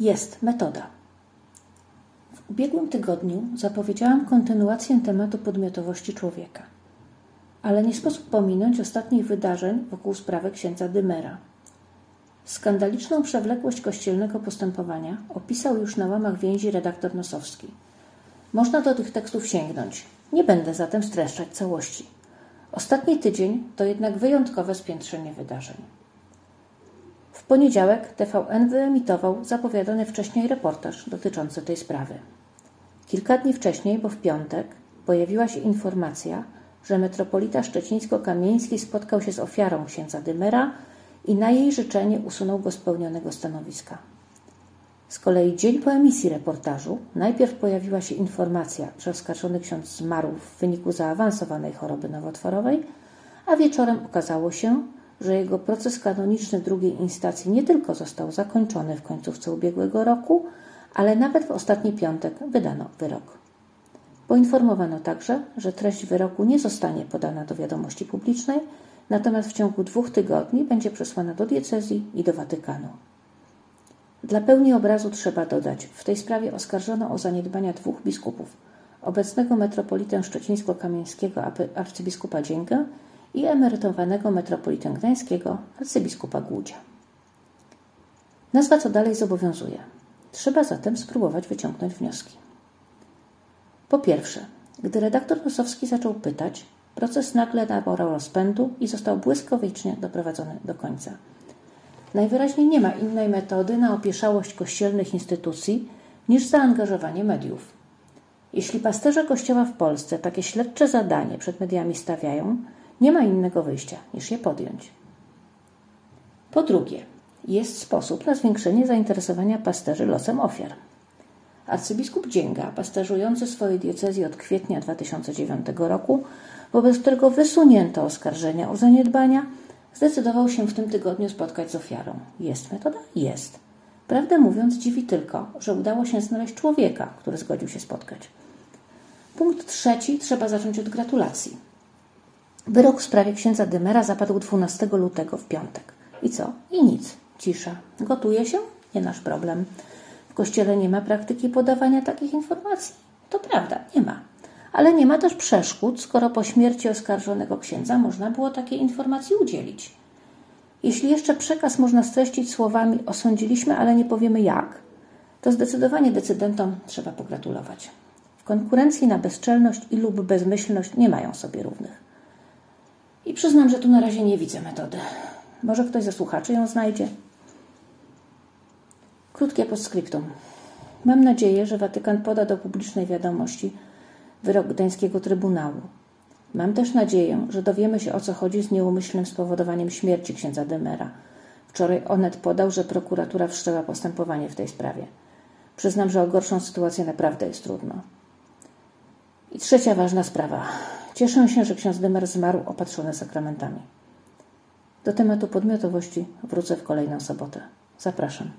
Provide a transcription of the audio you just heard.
Jest metoda. W ubiegłym tygodniu zapowiedziałam kontynuację tematu podmiotowości człowieka, ale nie sposób pominąć ostatnich wydarzeń wokół sprawy księdza Dymera. Skandaliczną przewlekłość kościelnego postępowania opisał już na łamach więzi redaktor Nosowski. Można do tych tekstów sięgnąć. Nie będę zatem streszczać całości. Ostatni tydzień to jednak wyjątkowe spiętrzenie wydarzeń. Poniedziałek TVN wyemitował zapowiadany wcześniej reportaż dotyczący tej sprawy. Kilka dni wcześniej, bo w piątek, pojawiła się informacja, że metropolita szczecińsko-kamieński spotkał się z ofiarą księdza Dymera i na jej życzenie usunął go z pełnionego stanowiska. Z kolei dzień po emisji reportażu najpierw pojawiła się informacja, że oskarżony ksiądz zmarł w wyniku zaawansowanej choroby nowotworowej, a wieczorem okazało się, że jego proces kanoniczny drugiej instancji nie tylko został zakończony w końcówce ubiegłego roku, ale nawet w ostatni piątek wydano wyrok. Poinformowano także, że treść wyroku nie zostanie podana do wiadomości publicznej, natomiast w ciągu dwóch tygodni będzie przesłana do diecezji i do Watykanu. Dla pełni obrazu trzeba dodać, w tej sprawie oskarżono o zaniedbania dwóch biskupów, obecnego metropolitę szczecińsko-kamieńskiego arcybiskupa Dzięgę i emerytowanego metropolitę gdańskiego arcybiskupa Głudzia. Nazwa co dalej zobowiązuje. Trzeba zatem spróbować wyciągnąć wnioski. Po pierwsze, gdy redaktor Nosowski zaczął pytać, proces nagle nabrał rozpędu i został błyskawicznie doprowadzony do końca. Najwyraźniej nie ma innej metody na opieszałość kościelnych instytucji niż zaangażowanie mediów. Jeśli pasterze Kościoła w Polsce takie śledcze zadanie przed mediami stawiają, nie ma innego wyjścia niż je podjąć. Po drugie, jest sposób na zwiększenie zainteresowania pasterzy losem ofiar. Arcybiskup Dzięga, pasterzujący swojej diecezji od kwietnia 2009 roku, wobec którego wysunięto oskarżenia o zaniedbania, zdecydował się w tym tygodniu spotkać z ofiarą. Jest metoda? Jest. Prawdę mówiąc, dziwi tylko, że udało się znaleźć człowieka, który zgodził się spotkać. Punkt trzeci trzeba zacząć od gratulacji. Wyrok w sprawie księdza Dymera zapadł 12 lutego w piątek. I co? I nic. Cisza. Gotuje się? Nie nasz problem. W kościele nie ma praktyki podawania takich informacji. To prawda, nie ma. Ale nie ma też przeszkód, skoro po śmierci oskarżonego księdza można było takiej informacji udzielić. Jeśli jeszcze przekaz można streścić słowami osądziliśmy, ale nie powiemy jak, to zdecydowanie decydentom trzeba pogratulować. W konkurencji na bezczelność i lub bezmyślność nie mają sobie równych. I przyznam, że tu na razie nie widzę metody. Może ktoś ze słuchaczy ją znajdzie? Krótkie postscriptum. Mam nadzieję, że Watykan poda do publicznej wiadomości wyrok Gdańskiego Trybunału. Mam też nadzieję, że dowiemy się o co chodzi z nieumyślnym spowodowaniem śmierci księdza Demera. Wczoraj Onet podał, że prokuratura wszczęła postępowanie w tej sprawie. Przyznam, że o gorszą sytuację naprawdę jest trudno. I trzecia ważna sprawa. Cieszę się, że ksiądz Demer zmarł opatrzony sakramentami. Do tematu podmiotowości wrócę w kolejną sobotę. Zapraszam.